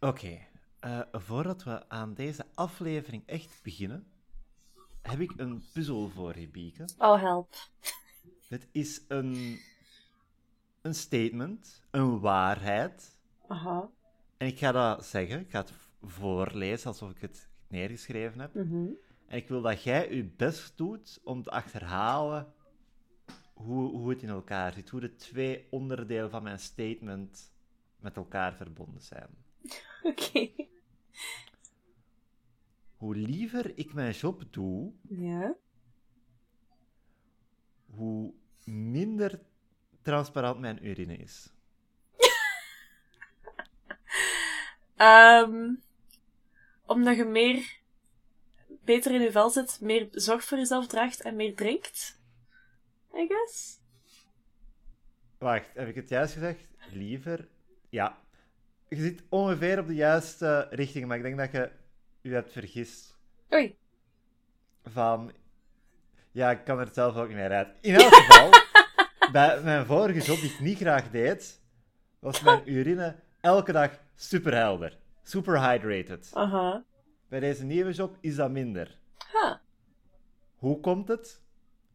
Oké, eh, voordat we aan deze aflevering echt beginnen, heb ik een puzzel voor je, Bieke. Oh, help. Het is een, een statement, een waarheid. Aha. En ik ga dat zeggen, ik ga het voorlezen alsof ik het neergeschreven heb. Mhm. En ik wil dat jij je best doet om te achterhalen hoe, hoe het in elkaar zit. Hoe de twee onderdelen van mijn statement met elkaar verbonden zijn. Oké. Hoe liever ik mijn job doe, Ja. hoe minder transparant mijn urine is. Ehm, omdat je meer beter in je vel zit, meer zorg voor jezelf draagt en meer drinkt. I guess. Wacht, heb ik het juist gezegd? Liever? Ja. Je zit ongeveer op de juiste richting, maar ik denk dat je je hebt vergist. Oei. Van... Ja, ik kan er zelf ook niet meer uit. In elk geval, bij mijn vorige job die ik niet graag deed, was mijn urine elke dag superhelder. Super hydrated. Aha. Bij deze nieuwe job is dat minder. Ha. Hoe komt het?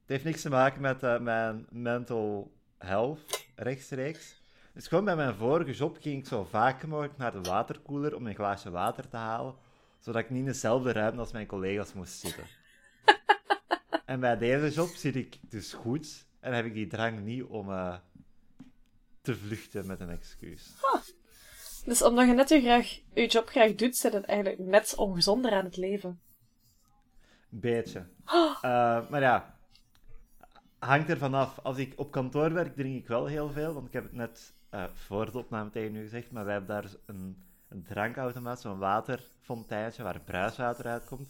Het heeft niks te maken met eh, mijn mental health, rechtstreeks. Dus gewoon bij mijn vorige job ging ik zo vaak mogelijk naar de waterkoeler om een glaasje water te halen, zodat ik niet in dezelfde ruimte als mijn collega's moest zitten. en bij deze job zit ik dus goed en heb ik die drang niet om eh, te vluchten met een excuus. Dus omdat je net je, graag, je job graag doet, zit het eigenlijk net ongezonder aan het leven. Beetje. Eh, maar ja, hangt er vanaf. Als ik op kantoor werk, drink ik wel heel veel. Want ik heb het net eh, voor de opname tegen u gezegd. Maar wij hebben daar een, een drankautomaat, zo'n waterfonteintje waar bruiswater uitkomt.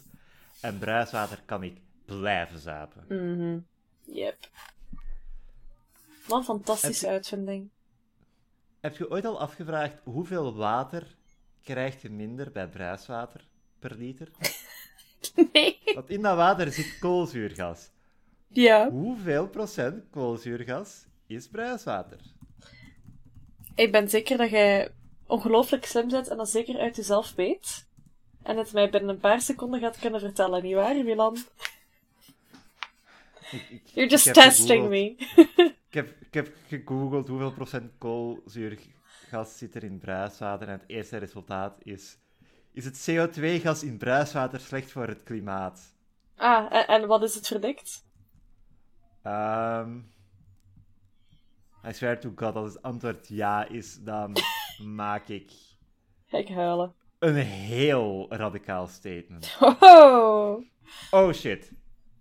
En bruiswater kan ik blijven zapen. Mhm. Yep. Wat een fantastische uitvinding. Heb je ooit al afgevraagd hoeveel water krijg je minder bij bruiswater per liter? Nee. Want in dat water zit koolzuurgas. Ja. Hoeveel procent koolzuurgas is bruiswater? Ik ben zeker dat jij ongelooflijk slim bent en dat zeker uit jezelf weet. En het mij binnen een paar seconden gaat kunnen vertellen, nietwaar, Milan? Ik- ik- You're just testing me. Ik heb, ik heb gegoogeld hoeveel procent koolzuurgas zit er in bruiswater en het eerste resultaat is... Is het CO2-gas in bruiswater slecht voor het klimaat? Ah, en, en wat is het verdikt? Ehm I swear to god, als het antwoord ja is, dan maak ik ik huilen. een heel radicaal statement. Oh, Oh shit.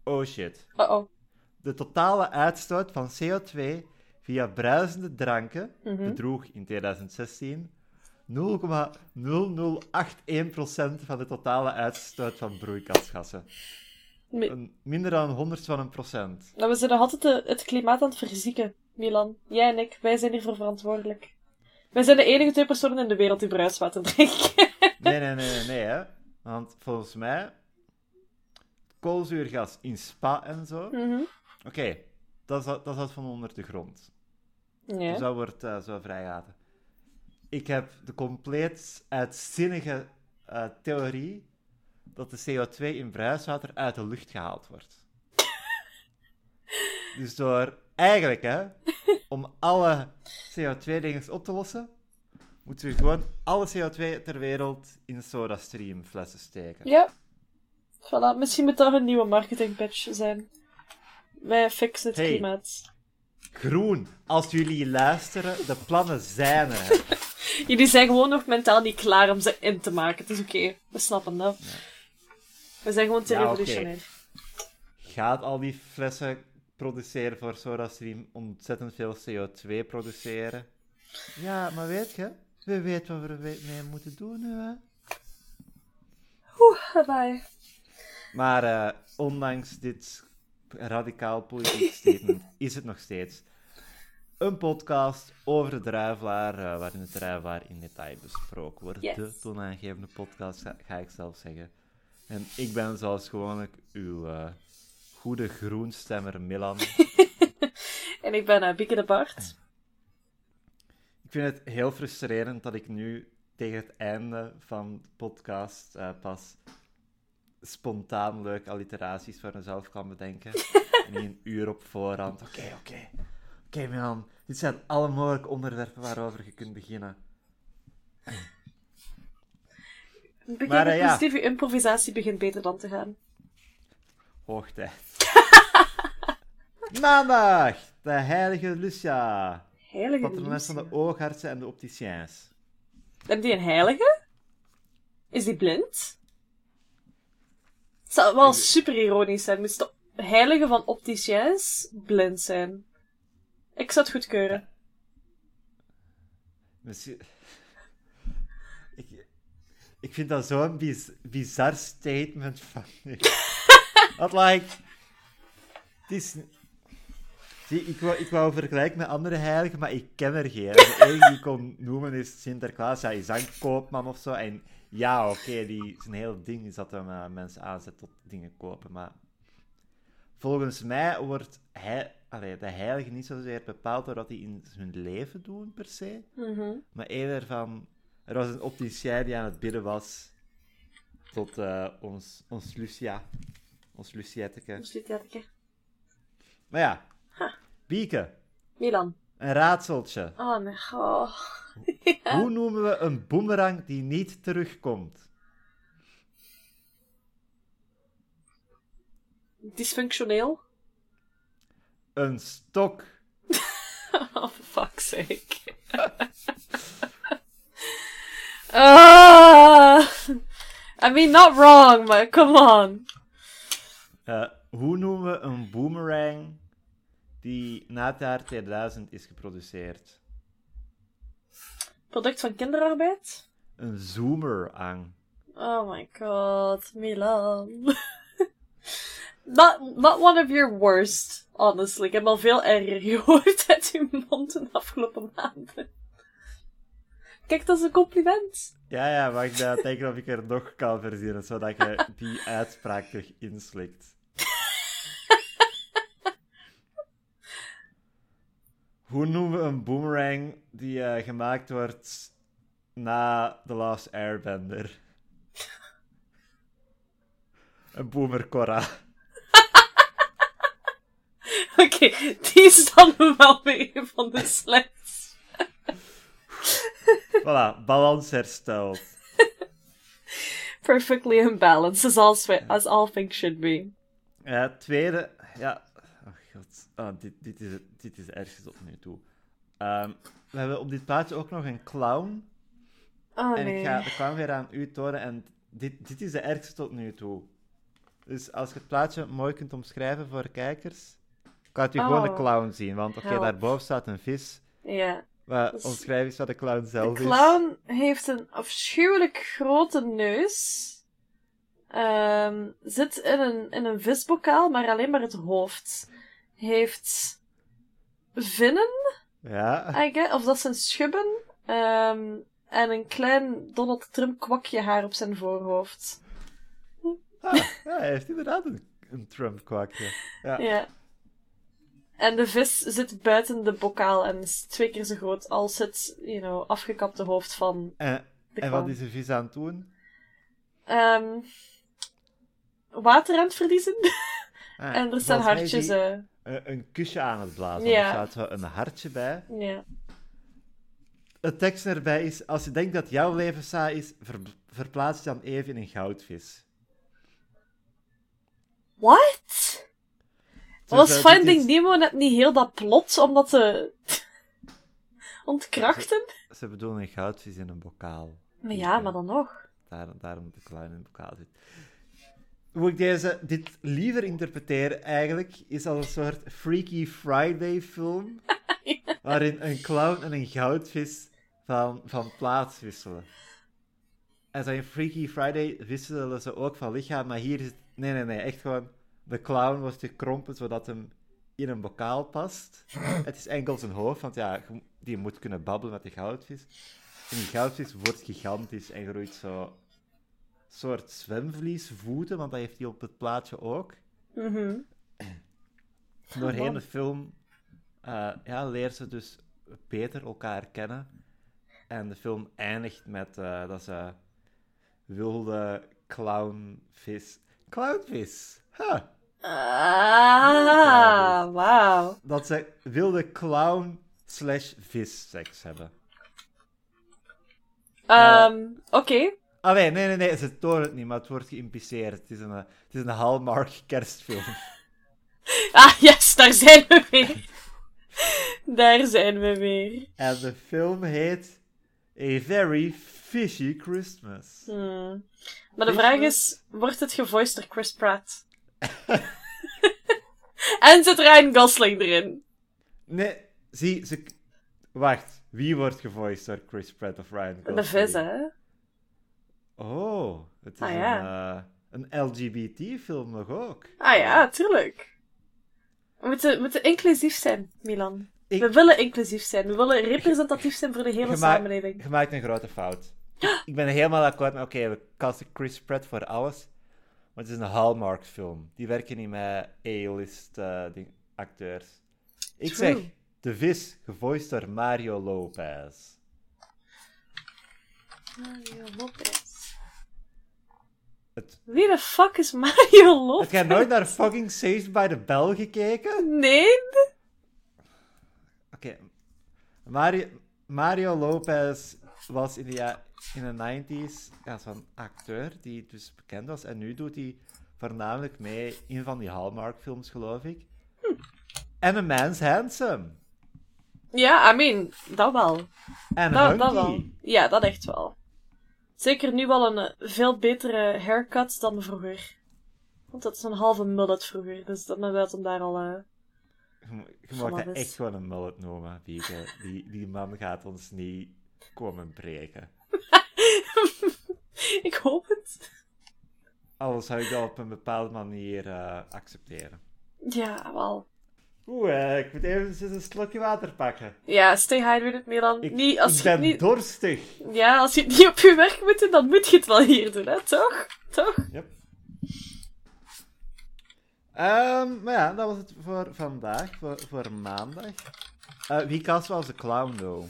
Oh shit. oh. De totale uitstoot van CO2 via bruisende dranken Mhm. bedroeg in 2016 0,0081% van de totale uitstoot van broeikasgassen. Een, minder dan een honderd van een procent. Nou, we zijn nog altijd de- het klimaat aan het verzieken, Milan. Jij en ik, wij zijn hiervoor verantwoordelijk. Wij zijn de enige twee personen in de wereld die bruiswater drinken. Nee, nee, nee, nee, nee, hè. Want volgens mij, koolzuurgas in spa en zo. Mhm. Oké, dat, dat dat van onder de grond. Ja. Dus dat wordt eh, zo vrijgelaten. Ik heb de compleet uitzinnige eh, theorie dat de CO2 in bruiswater uit de lucht gehaald wordt. dus door eigenlijk, hè, om alle CO2-dingen op te lossen, moeten we gewoon alle CO2 ter wereld in SodaStream flessen steken. Ja. Voilà, misschien moet dat een nieuwe marketingpatch zijn. Wij fixen het Hey. klimaat. Groen, als jullie luisteren, de plannen zijn er. Jullie zijn gewoon nog mentaal niet klaar om ze in te maken. Het is oké, we snappen dat. We zijn gewoon te Ja, revolutionair. gaat al die flessen produceren voor SodaStream ontzettend veel CO2 produceren. Ja, maar weet je, we weten wat we er mee moeten doen nu, hè. Oeh, bye. Maar eh, ondanks dit radicaal politiek statement is het nog steeds een podcast over de druivelaar, eh, waarin de druivelaar in detail besproken wordt. Yes. De toonaangevende podcast, ga, ga ik zelf zeggen. En ik ben zoals gewoonlijk uw eh goede groenstemmer Milan. En ik ben uh, Bieke de Bart. Ik vind het heel frustrerend dat ik nu tegen het einde van de podcast uh, pas spontaan leuke alliteraties voor mezelf kan bedenken. en niet een uur op voorhand. Oké, oké. Oké, okay, Milan. Dit zijn alle mogelijke onderwerpen waarover je kunt beginnen. Begin maar, uh, ja. improvisatie begint beter dan te gaan. Hoogtijd. Maandag, de heilige Lucia. Heilige Patrones van de oogartsen en de opticiens. Heb die een heilige? Is die blind? Het zou wel super ironisch zijn. Moest de heilige van opticiens blind zijn. Ik zou het goedkeuren. Misschien... Ik, ik vind dat zo'n biz bizar statement van. Dat like... Het is... Zie, ik wou, ik wou vergelijken met andere heiligen, maar ik ken er geen. De enige die ik kon noemen is Sinterklaas. Hij is een koopman of zo. En ja, oké, die zijn hele ding is dat hem uh, mensen aanzet tot dingen kopen. Maar volgens mij wordt hij, allee, de heilige niet zozeer bepaald door wat hij in hun leven doen, per se. Mm Maar eerder van... Er was een opticien die aan het bidden was tot uh, ons, ons Lucia. Ons Lucietteke. Ons Lucietteke. Maar ja, Bieke. Milan. Een raadseltje. Oh mijn god. ja. Hoe noemen we een boemerang die niet terugkomt? Dysfunctioneel? Een stok. oh, fuck's sake. uh, I mean, not wrong, but come on. Uh, hoe noemen we een boomerang die na het jaar 2000 is geproduceerd? Product van kinderarbeid? Een zoomerang. Oh my god, Milan. not, not one of your worst, honestly. Ik heb al veel erger gehoord uit uw mond de afgelopen maanden. Kijk, dat is een compliment. Ja, ja, maar ik kijken of ik er nog kan verzinnen, zodat je die uitspraak terug inslikt. Hoe noemen we een boomerang die uh, gemaakt wordt na The Last Airbender? een boomercora. Oké, okay, die is dan wel weer van de slechts. voilà, balans hersteld. Perfectly imbalanced, as all, as all things should be. Ja, tweede, ja, god. Oh, dit, dit, is, dit is ergens tot nu toe. Um, we hebben op dit plaatje ook nog een clown. Oh, en nee. ik ga de clown weer aan u tonen. En dit, dit is de ergste tot nu toe. Dus als je het plaatje mooi kunt omschrijven voor kijkers, kan je Oh. gewoon de clown zien. Want oké, Help. daarboven staat een vis. Ja. Maar Dus- omschrijf eens wat de clown De zelf is. clown heeft een afschuwelijk grote neus. Ehm, zit in een, in een visbokaal, maar alleen maar het hoofd. Heeft vinnen, Ja. I guess, of dat zijn schubben. Ehm, en een klein Donald Trump kwakje haar op zijn voorhoofd. Ah, ja, hij heeft inderdaad een, een Trump-kwakje. Ja. Ja. En de vis zit buiten de bokaal en is twee keer zo groot als het, you know, afgekapte hoofd van En, de en wat is de vis aan het doen? Ehm, water aan het verliezen. Ah, en er staan hartjes. Een, een kusje aan het blazen. Ja. Er staat zo een hartje bij. ja. Het tekst erbij is: Als je denkt dat jouw leven saai is, ver- verplaats je dan even in een goudvis. What? Dus, Was eh, Finding is- Nemo net niet heel dat plot om dat te ontkrachten? Ze bedoelen een goudvis in een bokaal. Maar ja, maar dan nog. Daar, daarom de clown in een bokaal zit. Hoe ik deze, dit liever interpreteer eigenlijk, is als een soort Freaky Friday film. Waarin een clown en een goudvis van, van plaats wisselen. En zo in Freaky Friday wisselen ze ook van lichaam, maar hier is het... Nee, nee, nee, echt gewoon... De clown wordt gekrompen zodat hem in een bokaal past. Het is enkel zijn hoofd, want ja, die moet kunnen babbelen met de goudvis. En die goudvis wordt gigantisch en groeit zo... soort zwemvliesvoeten, want dat heeft hij op het plaatje ook. Mhm. doorheen de film eh, ja, leert ze dus beter elkaar kennen. En de film eindigt met eh, dat ze wilde clownvis... Clownvis! Huh. Ah, wauw. Dat ze wilde clown slash vis seks hebben. Ehm, Oké. Ah nee, nee, nee, ze tonen het niet, maar het wordt geïmpliceerd. Het is een, het is een Hallmark kerstfilm. Ah, yes, daar zijn we weer. Daar zijn we weer. En de film heet A Very Fishy Christmas. Hmm. Maar de vraag is, wordt het gevoiced door Chris Pratt? en zit Ryan Gosling erin? Nee, zie, ze... Wacht, wie wordt gevoiced door Chris Pratt of Ryan Gosling? De vis, hè? Oh, het is Ah, een, eh, een LGBT-film nog ook. Ah ja, tuurlijk. We moeten, we moeten inclusief zijn, Milan. Ik- We willen inclusief zijn. We willen representatief zijn voor de hele Je samenleving. Je maakt een grote fout. Ik, ben helemaal akkoord met, oké, we casten Chris Pratt voor alles. Maar het is een Hallmark-film. Die werken niet met A-list eh, acteurs. Ik True. zeg, De Vis, gevoiced door Mario Lopez. Mario Lopez. Het, Wie de fuck is Mario Lopez? heb jij nooit naar fucking Saved by the Bell gekeken? Nee? Oké. Mario, Mario Lopez was in de, ja, in de 90s ja, zo'n acteur die dus bekend was. En nu doet hij voornamelijk mee in van die Hallmark-films, geloof ik. En A Man's Handsome. Ja, I mean, dat wel. En Dat, dat wel. Ja, dat echt wel. Zeker nu wel een eh, veel betere haircut dan vroeger. Want dat is een halve mullet vroeger, dus dat dat hem daar al... eh, Je, mag dat echt gewoon een mullet noemen. Die, die man gaat ons niet komen breken. Ik hoop het. Alles zou ik dat op een bepaalde manier eh, accepteren. Ja, wel. Oeh, eh, ik moet even een slokje water pakken. Ja, stay hydrated, Milan. Ik, niet, als ik je het ben niet... dorstig. Ja, als je het niet op je werk moet doen, dan moet je het wel hier doen, hè? Toch? Toch? Yep. Ehm, maar ja, dat was het voor vandaag, voor, voor maandag. Eh, wie cast was de clown, though?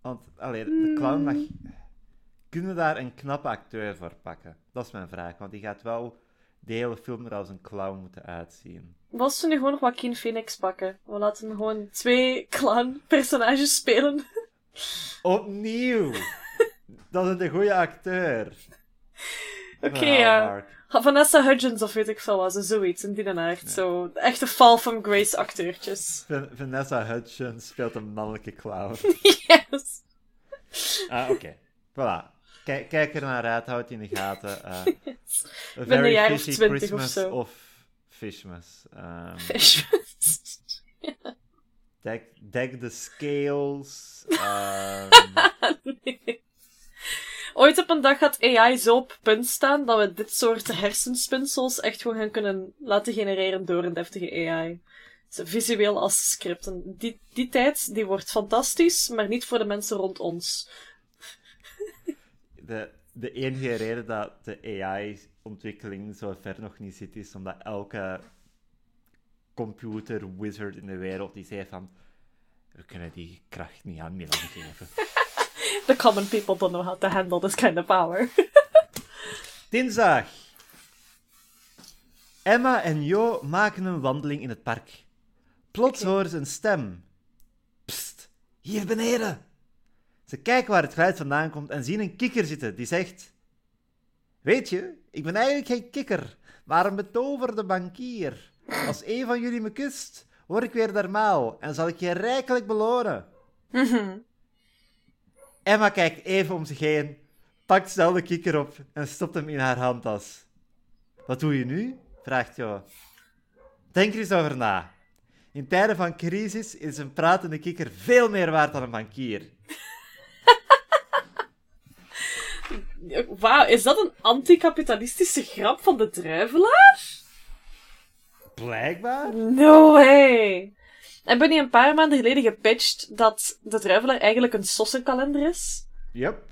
Want, allee, de clown mag... Kunnen we daar een knappe acteur voor pakken? Dat is mijn vraag, want die gaat wel de hele film er als een clown moeten uitzien. Was ze nu gewoon nog Joaquin Phoenix pakken? We laten hem gewoon twee clown-personages spelen. Opnieuw! dat is een goede acteur. Oké, Van ja. Vanessa Hudgens of weet ik veel wat, zo zoiets in die aard. Zo, echte Fall from Grace acteurtjes. Van- Vanessa Hudgens speelt een mannelijke clown. yes. Ah, oké. Voilà. Kijk, kijk er naar uit, houd het in de gaten. Uh, A ben een Very jaar of Fishy 20 of Christmas zo. of Fishmas. Um, Fish. deck, deck the scales. Um, Nee. Ooit op een dag gaat AI zo op punt staan dat we dit soort hersenspinsels echt gewoon gaan kunnen laten genereren door een deftige AI. Visueel als script. En die, die tijd die wordt fantastisch, maar niet voor de mensen rond ons. De, de enige reden dat de AI-ontwikkeling zo ver nog niet zit, is omdat elke computer wizard in de wereld die zei van we kunnen die kracht niet aan Milan geven. The common people don't know how to handle this kind of power. Dinsdag. Emma en Jo maken een wandeling in het park. Plots Oké. horen ze een stem. Psst, hier beneden. Ze kijken waar het geluid vandaan komt en zien een kikker zitten die zegt... Weet je, ik ben eigenlijk geen kikker, maar een betoverde bankier. Als een van jullie me kust, word ik weer normaal en zal ik je rijkelijk belonen. Emma kijkt even om zich heen, pakt snel de kikker op en stopt hem in haar handtas. Wat doe je nu? vraagt Jo. Denk er eens over na. In tijden van crisis is een pratende kikker veel meer waard dan een bankier. Wauw, is dat een anticapitalistische grap van de druivelaar? Blijkbaar. No way! Hebben die een paar maanden geleden gepitcht dat de druivelaar eigenlijk een sossenkalender is? Yep,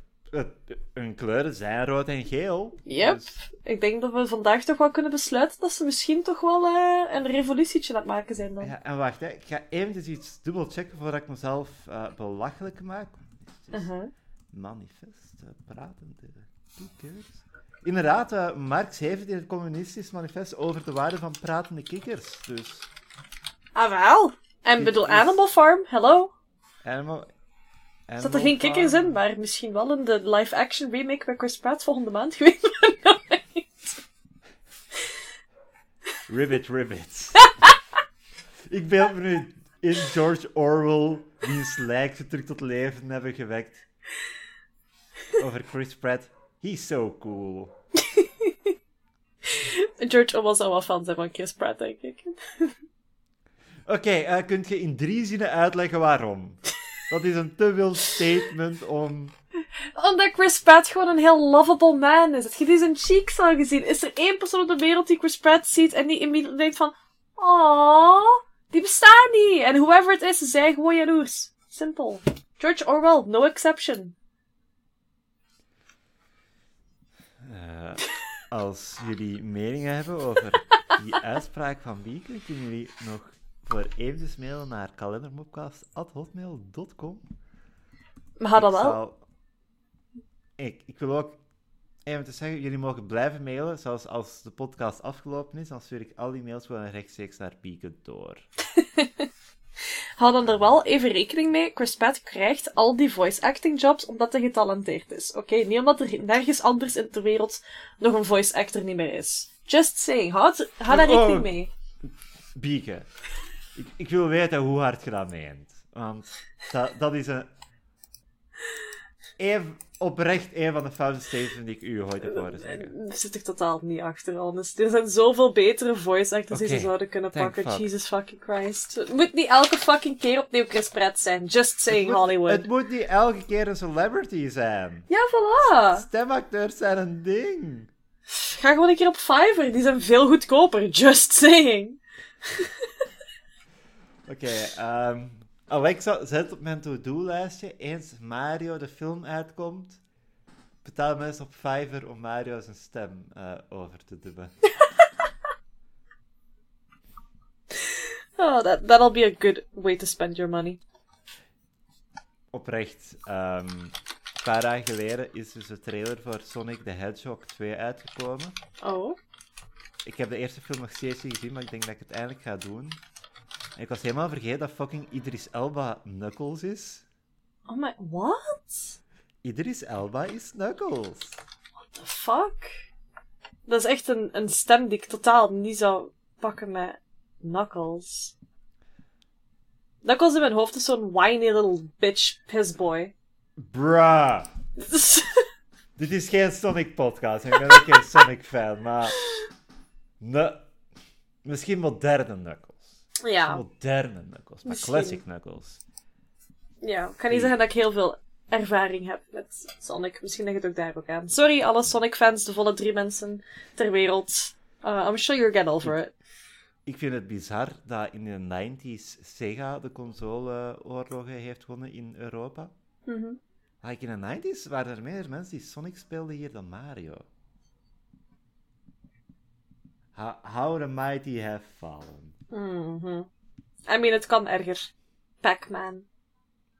hun kleuren zijn rood en geel. Yep. Dus- Ik denk dat we vandaag toch wel kunnen besluiten dat ze misschien toch wel eh, een revolutietje aan het maken zijn dan. ja, en wacht, hè. ik ga eventjes iets dubbel checken voordat ik mezelf eh, belachelijk maak. Manifest, eh, pratende kikkers. Inderdaad, eh, Marx heeft in het communistisch manifest over de waarde van pratende kikkers. Dus, Ah wel. En bedoel, is- Animal Farm, hello. animal... Zat er geen kikkers in, maar misschien wel in de live-action remake met Chris Pratt volgende maand geweest. Ribbit, ribbit. ik beeld me nu in George Orwell, wiens lijk ze terug tot leven hebben gewekt. Over Chris Pratt. He's so cool. George Orwell zou wel fan zijn van Chris Pratt, denk ik. Oké, eh, kunt je in drie zinnen uitleggen waarom? Dat is een te wild statement om... Omdat Chris Pratt gewoon een heel lovable man is. Heb je die zijn cheeks al gezien? Is er één persoon op de wereld die Chris Pratt ziet en die immediately denkt van... Oh, die bestaan niet. En whoever het is, ze zijn gewoon jaloers. Simpel. George Orwell, no exception. Eh, als jullie meningen hebben over die uitspraak van Bieke, kunnen jullie nog voor eventjes mailen naar kalendermopcast.hotmail.com. Maar dat wel? zal- Ik, ik wil ook even te zeggen, jullie mogen blijven mailen, zelfs als de podcast afgelopen is, dan stuur ik al die mails gewoon rechtstreeks naar Bieke door. Hou dan er wel even rekening mee. Chris Pratt krijgt al die voice acting jobs omdat hij getalenteerd is. Oké, niet omdat er nergens anders in de wereld nog een voice actor niet meer is. Just saying. Hou daar Oh. rekening mee. Bieke, ik, ik wil weten hoe hard je dat meent. Want dat, dat is een... Even, oprecht een van de foutste statements die ik u ooit heb horen zeggen. Daar zit ik totaal niet achter, honest. Er zijn zoveel betere voice actors die ze zouden kunnen thank pakken. fuck. Jesus fucking Christ. Het moet niet elke fucking keer opnieuw Chris Pratt zijn. Just saying, Het moet- Hollywood. Het moet niet elke keer een celebrity zijn. Ja, voilà. Stemacteurs zijn een ding. Ga gewoon een keer op Fiverr. Die zijn veel goedkoper. Just saying. Oké, ehm, Alexa, zet op mijn to-do-lijstje. Eens Mario de film uitkomt, betaal mensen op Fiverr om Mario zijn stem eh, over te dubben. Oh, that, that'll be a good way to spend your money. Oprecht. ehm, een paar dagen geleden is dus de trailer voor Sonic the Hedgehog 2 uitgekomen. Oh. Ik heb de eerste film nog steeds niet gezien, maar ik denk dat ik het eindelijk ga doen. Ik was helemaal vergeten dat fucking Idris Elba Knuckles is. Oh my... What? Idris Elba is Knuckles. The fuck? Dat is echt een, een stem die ik totaal niet zou pakken met Knuckles. Knuckles in mijn hoofd is zo'n whiny little bitch pissboy. Bruh. Dit is geen Sonic podcast. Ik ben ook geen Sonic fan, maar. Ne... Misschien moderne Knuckles. Ja, Moderne Knuckles, maar Misschien. classic Knuckles. ja. Ik kan niet zeggen dat ik heel veel ervaring heb met Sonic. Misschien ligt het ook daar ook aan. Sorry, alle Sonic-fans, de volle drie mensen ter wereld. Uh, I'm sure you'll get over it. Ik vind het bizar dat in de 90s Sega de consoleoorlogen heeft gewonnen in Europa. Like in de 90s waren er meer mensen die Sonic speelden hier dan Mario. How, how the mighty have fallen. Mhm. I mean, het kan erger. Pac-Man.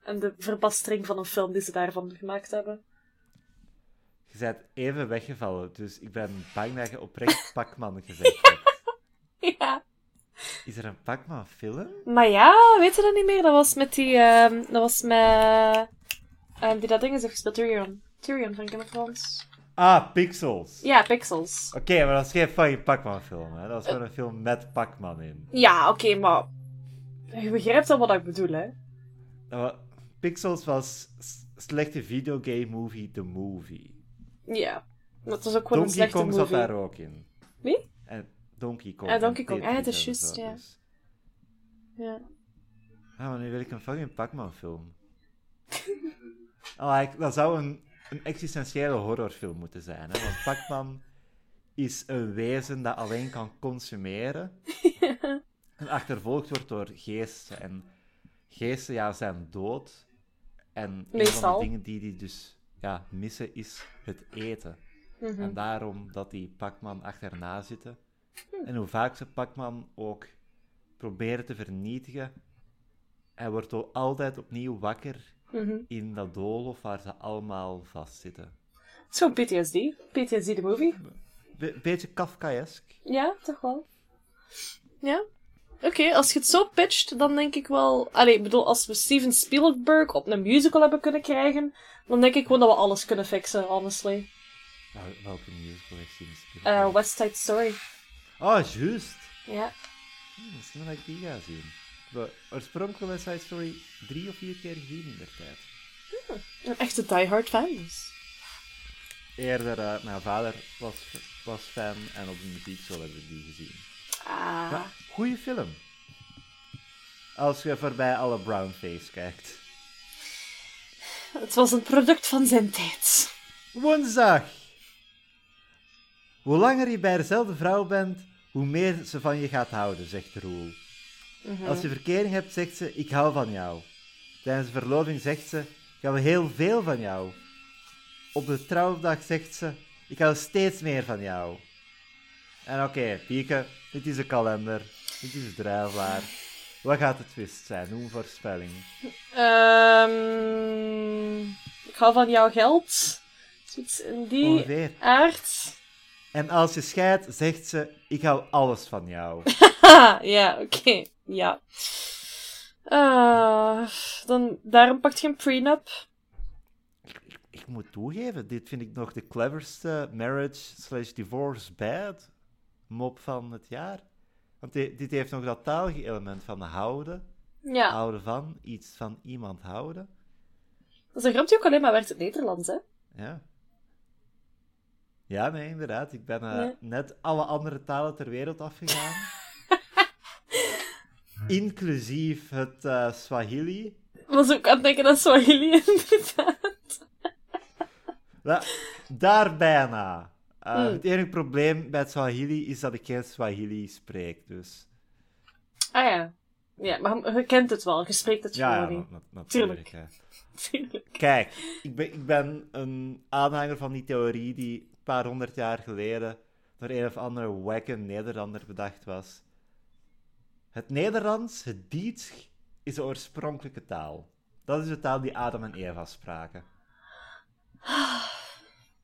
En de verbastering van een film die ze daarvan gemaakt hebben. Je bent even weggevallen, dus ik ben bang dat je oprecht Pac-Man gezegd hebt. Ja. Is er een Pac-Man film? Maar ja, weet je dat niet meer? Dat was met die, ehm, dat was met, ehm, die dat ding is heeft gespeeld, Tyrion. Tyrion van Game of Thrones. Ah, Pixels. Ja, Pixels. Oké, maar dat is geen fucking Pac-Man film, hè. Dat is gewoon een film met Pac-Man in. Ja, oké, maar... Je begrijpt wel wat ik bedoel, hè? Dat wa- Pixels was slechte videogame movie, The Movie. Ja. Dat was ook gewoon een Donkey slechte Kong movie. zat daar ook in. Wie? En Donkey Kong. Ah, en Donkey Kong. Ah, Tetris het is juist, ja. dus- Ja. Ah, maar nu wil ik een fucking Pac-Man film. Ah, ik- dat zou een, een existentiële horrorfilm moeten zijn, hè? Want Pac-Man is een wezen dat alleen kan consumeren en achtervolgd wordt door geesten. En geesten, ja, zijn dood. En een van de dingen die hij dus ja, missen is het eten. Mhm. En daarom dat die Pac-Man achterna zitten. En hoe vaak ze Pac-Man ook proberen te vernietigen, hij wordt altijd opnieuw wakker Mhm. in dat doolhof waar ze allemaal vastzitten. Zo'n PTSD. PTSD de movie. Be- beetje Kafkaesk. Ja, toch wel. Ja. Oké, als je het zo pitcht, dan denk ik wel... Allee, ik bedoel, als we Steven Spielberg op een musical hebben kunnen krijgen, dan denk ik gewoon dat we alles kunnen fixen, honestly. Nou, welke musical heeft Steven Spielberg? Eh West Side Story. Oh, juist. Ja. Hm, Misschien dat ik die ga zien. Ik heb oorspronkelijk West Side Story drie of vier keer gezien in der tijd. Een echte diehard fan dus. Eerder, eh, mijn vader was, was fan en op de muziekschool hebben we die gezien. Ah. Ja, goeie film. Als je voorbij alle brownface kijkt. Het was een product van zijn tijd. Woensdag! Hoe langer je bij dezelfde vrouw bent, hoe meer ze van je gaat houden, zegt Roel. Als je verkering hebt, zegt ze, ik hou van jou. Tijdens de verloving zegt ze, ik hou heel veel van jou. Op de trouwdag zegt ze, ik hou steeds meer van jou. En oké, Pieke, dit is een kalender. Dit is een druilaar. Wat gaat de twist zijn? Hoe een voorspelling? Ehm ik hou van jouw geld. Zoiets in die Ongeveer. aard. En als je scheidt, zegt ze, ik hou alles van jou. Ja, oké. Ja. Ah, dan, daarom pakt je een prenup. Ik moet toegeven, dit vind ik nog de cleverste marriage slash divorce bad mop van het jaar. Want di- dit heeft nog dat talige element van houden, Ja, houden van, iets van iemand houden. dat is een grap die ook alleen maar in het Nederlands, hè? Ja. Ja, nee, inderdaad. Ik ben eh, net alle andere talen ter wereld afgegaan. Inclusief het eh, Swahili. Ik was ook aan het denken aan Swahili, inderdaad. Ja, daar bijna. Eh, Hmm. Het enige probleem bij het Swahili is dat ik geen Swahili spreek, dus... Ah ja. Ja, maar je kent het wel, je spreekt het Ja, ja na- na- natuurlijk. Tuurlijk. Kijk, ik ben, ik ben een aanhanger van die theorie die een paar honderd jaar geleden door een of andere wacke Nederlander bedacht was. Het Nederlands, het Dietsch, is de oorspronkelijke taal. Dat is de taal die Adam en Eva spraken.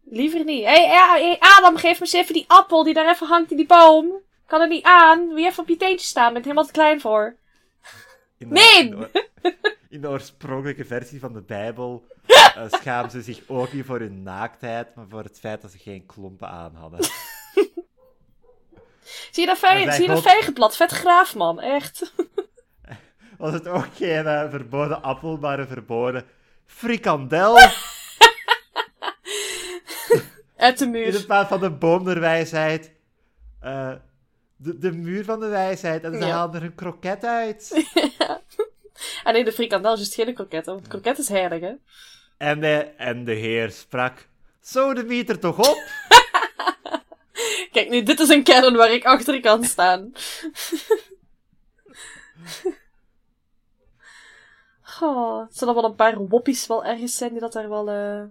Liever niet. Hé, hey, ja, hey, Adam, geef me eens even die appel die daar even hangt in die boom. Kan er niet aan. Wil je even op je teentje staan? Ben ik helemaal te klein voor. In de, Nee! In de, oor- in de oorspronkelijke versie van de Bijbel eh, schaamden ze zich ook niet voor hun naaktheid, maar voor het feit dat ze geen klompen aan hadden. Zie je dat, vij zie je dat vijgenblad? Vet graaf, man. Echt. Was het ook geen eh, verboden appel, maar een verboden frikandel? Uit de In muur. de plaats van de boom der wijsheid. eh, de, de muur van de wijsheid. En ze Ja. haalden er een kroket uit. Ah nee, de frikandel is juist geen kroket, want kroket is heilig, hè. En de, en de heer sprak. Zo de meter toch op? Kijk, nu, dit is een kern waar ik achter kan staan. Oh, er zullen wel een paar woppies wel ergens zijn die dat daar wel eh,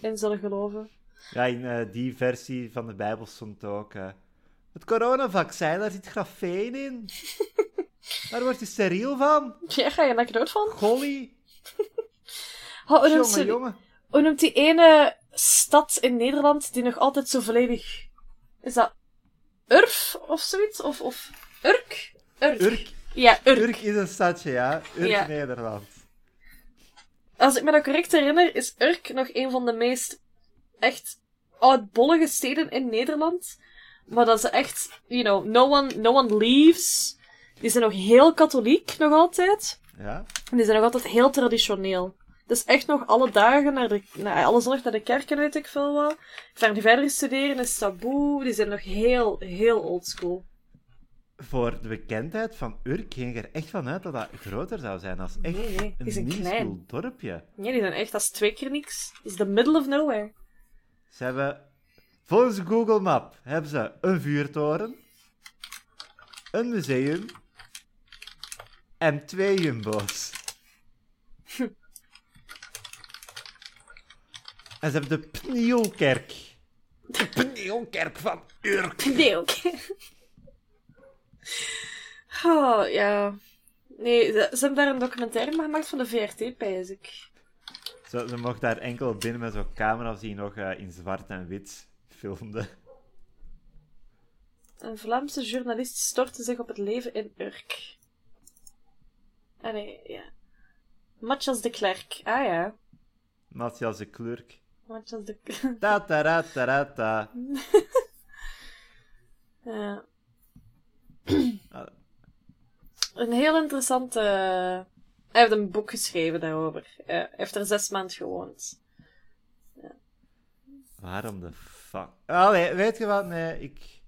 in zullen geloven. Ja, in eh, die versie van de Bijbel stond ook. eh, het coronavaccin, daar zit grafeen in. Daar word je steriel van. Ja, ga je lekker dood van? Golly. Oh, noemt hoe noemt die ene stad in Nederland die nog altijd zo volledig... Is dat Urf of zoiets? Of, of Urk? Urk. Urk, Ja, Urk. Urk is een stadje, ja. Urk, Ja. Nederland. Als ik me dat correct herinner, is Urk nog een van de meest echt oudbollige steden in Nederland. Maar dat ze echt, you know, no one, no one leaves. Die zijn nog heel katholiek, nog altijd. Ja. En die zijn nog altijd heel traditioneel. Dus echt nog alle dagen naar de, naar, alle zondag naar de kerk en weet ik veel wat. Ver die verder studeren is taboe. Die zijn nog heel, heel oldschool. Voor de bekendheid van Urk ging er echt van uit dat dat groter zou zijn als echt Nee, nee, die een zijn klein. dorpje. Nee, die zijn echt, dat is twee keer niks. Dat is the middle of nowhere. Ze hebben, volgens Google Map, hebben ze een vuurtoren, een museum en twee jumbo's. En ze hebben de Pnielkerk. De Pnielkerk van Urk. Nee, oké. Oh, ja. Nee, ze, ze hebben daar een documentaire van gemaakt van de VRT, pijs ik. Ze, ze mocht daar enkel binnen met zo'n camera's die nog eh, in zwart en wit filmden. Een Vlaamse journalist stortte zich op het leven in Urk. Ah nee, ja. Matthias de Klerk. Ah ja. Matthias de Klurk. De Ta ta ra ta ra ta. Ja. Ah, Een heel interessante... Hij heeft een boek geschreven daarover. Eh, hij heeft er zes maanden gewoond. Waarom de fuck? Allee, weet je wat? Nee, ik...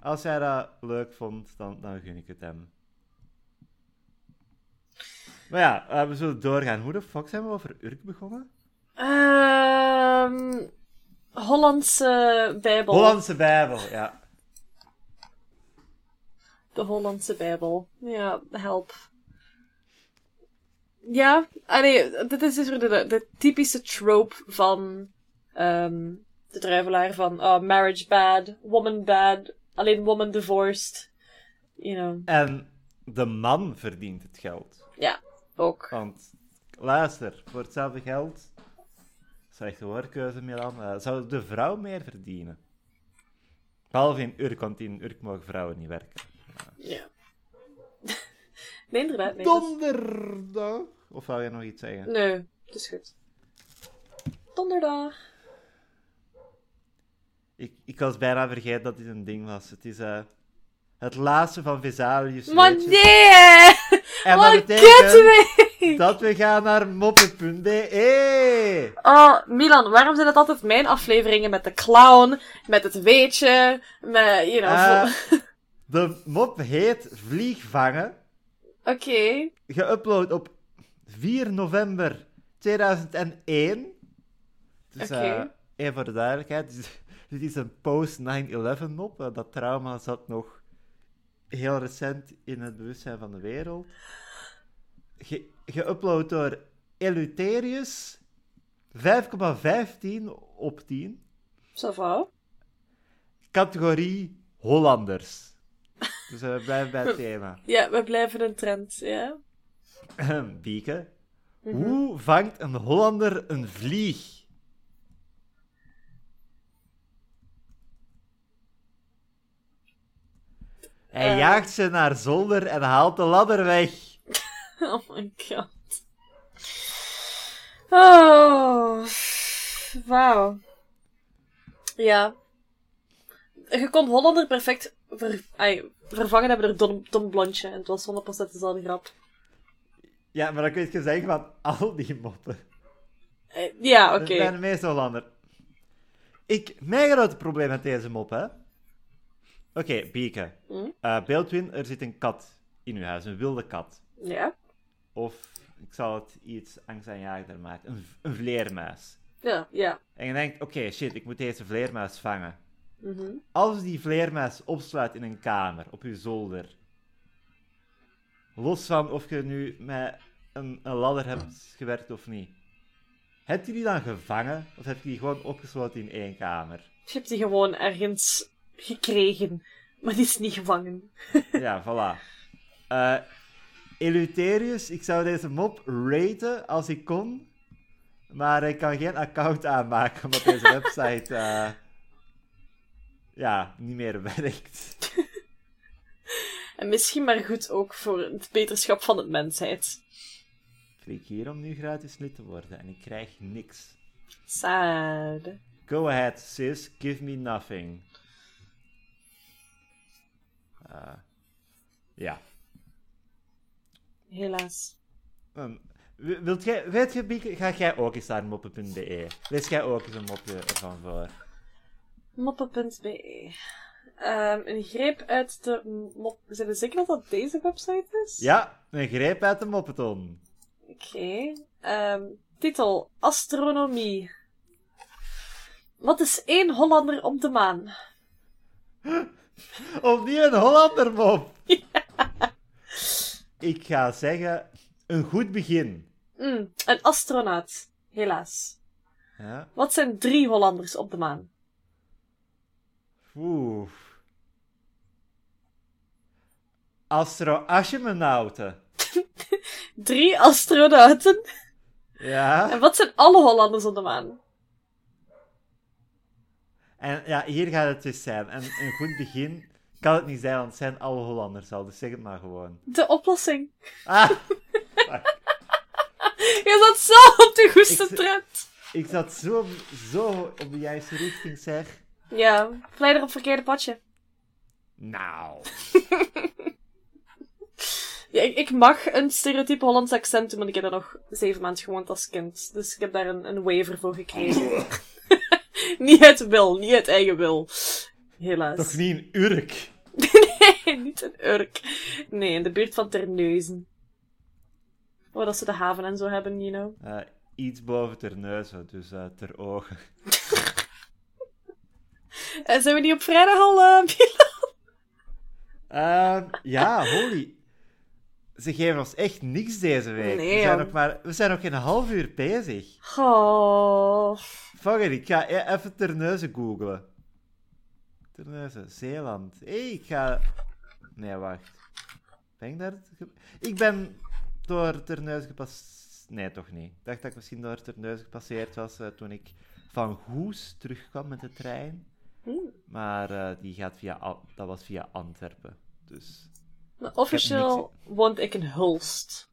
Als jij dat leuk vond, dan, dan gun ik het hem. Maar ja, eh, we zullen doorgaan. Hoe de fuck zijn we over Urk begonnen? Ehm Hollandse Bijbel. Hollandse Bijbel, ja. De Hollandse Bijbel. Ja, help. Ja, allee, dit is dus weer de, de typische trope van ehm, de druivelaar van oh, marriage bad, woman bad, alleen woman divorced. You know, En de man verdient het geld. ja, ook. Want, luister, voor hetzelfde geld... Slechte woordkeuze, Milan. eh, zou de vrouw meer verdienen? Behalve in Urk, want in Urk mogen vrouwen niet werken. Ja. nee, inderdaad. Nee, Donderdag? Of wou je nog iets zeggen? nee, het is goed. Donderdag. Ik, ik was bijna vergeten dat dit een ding was. Het is eh, het laatste van Vesalius. Maar nee! En Wat dat kut betekent! dat we gaan naar moppen.be. Oh, Milan, waarom zijn het altijd mijn afleveringen met de clown, met het weetje, met, you know... Eh, de mop heet Vliegvangen. Oké. Geüpload op 4 november 2001. Dus Oké. eh, even voor de duidelijkheid. Dit is, dit is een post-9-11 mop. Eh, dat trauma zat nog heel recent in het bewustzijn van de wereld. Ge- Geüpload door Eleutherius. 5,15 op 10. Ça. Categorie Hollanders. Dus eh, we blijven bij het thema. Ja, we blijven een trend, ja. Bieke. Mhm. Hoe vangt een Hollander een vlieg? Hij Eh. jaagt ze naar zolder en haalt de ladder weg. Oh my god. Oh. Wauw. Ja. Je kon Hollander perfect ver, ai, vervangen hebben door Dom, Dom Blondje. En het was 100% dezelfde grap. Ja, maar dan kun je zeggen van al die moppen. Eh, ja, oké. Dat is bij de meeste Hollander. Ik, mijn grote probleem met deze mop, hè. Oké, Bieke. Hm? Eh, Beeldwin, er zit een kat in uw huis, een wilde kat. Ja. Of, ik zal het iets angstaanjagender maken, een, vleermuis. Ja, ja. En je denkt, oké, shit, ik moet deze vleermuis vangen. Mhm. Als die vleermuis opsluit in een kamer, op je zolder, los van of je nu met een, een ladder hebt gewerkt of niet, heb je die dan gevangen of heb je die gewoon opgesloten in één kamer? Je hebt die gewoon ergens gekregen. Maar die is niet gevangen. Ja, voilà. Eh Eleutherius, ik zou deze mop raten als ik kon, maar ik kan geen account aanmaken omdat deze website eh, ja, niet meer werkt. En misschien maar goed ook voor het beterschap van het mensheid. Klik hier om nu gratis lid te worden en ik krijg niks. Sad. Go ahead, sis, give me nothing. Eh, ja. Helaas. Ehm, wilt jij, weet je, Bieke, ga jij ook eens naar moppen.be? Lees jij ook eens een mopje ervan voor? Moppen.be Ehm Een greep uit de mop... Zijn we zeker dat dat deze website is? Ja, een greep uit de moppeton. Oké. Ehm, titel: Astronomie. Wat is één Hollander op de maan? Opnieuw een Hollander mop. Ik ga zeggen, een goed begin. Mm, een astronaut. Helaas. Ja. Wat zijn drie Hollanders op de maan? Oeh. Astro-astronauten. Drie astronauten. Ja. En wat zijn alle Hollanders op de maan? En ja, hier gaat het dus zijn. En een goed begin kan het niet zijn, want het zijn alle Hollanders al. Dus zeg het maar gewoon. De oplossing. Ah, Je zat zo op de goeste Ik- trend. ik zat zo, zo op de juiste richting, zeg. Ja, vleider op het verkeerde padje. Nou. Ja, ik, ik mag een stereotype Hollands accent doen, want ik heb er nog zeven maanden gewoond als kind. Dus ik heb daar een, een waiver voor gekregen. niet uit wil, niet uit eigen wil. Helaas. Toch niet een Urk? Nee, niet een Urk. Nee, in de buurt van Terneuzen. Oh, dat ze de haven en zo hebben, you know. Eh, iets boven ter neuzen, dus eh, ter ogen. En zijn we niet op vrijdag al, eh, Milan? Ehm, ja, holy. Ze geven ons echt niks deze week. Nee, we, zijn nog maar, we zijn nog geen half uur bezig. Oh. Fuck it, ik ga e- even Terneuzen googlen. Terneuzen, Zeeland. Hé, hey, ik ga... Nee, wacht. Ben ik daar... ge- Ik ben door Terneuzen gepasseerd... Nee, toch niet. Ik dacht dat ik misschien door Terneuzen gepasseerd was eh, toen ik van Goes terugkwam met de trein. Maar eh, die gaat via... Dat was via Antwerpen. Dus... Officieel woont ik in Hulst.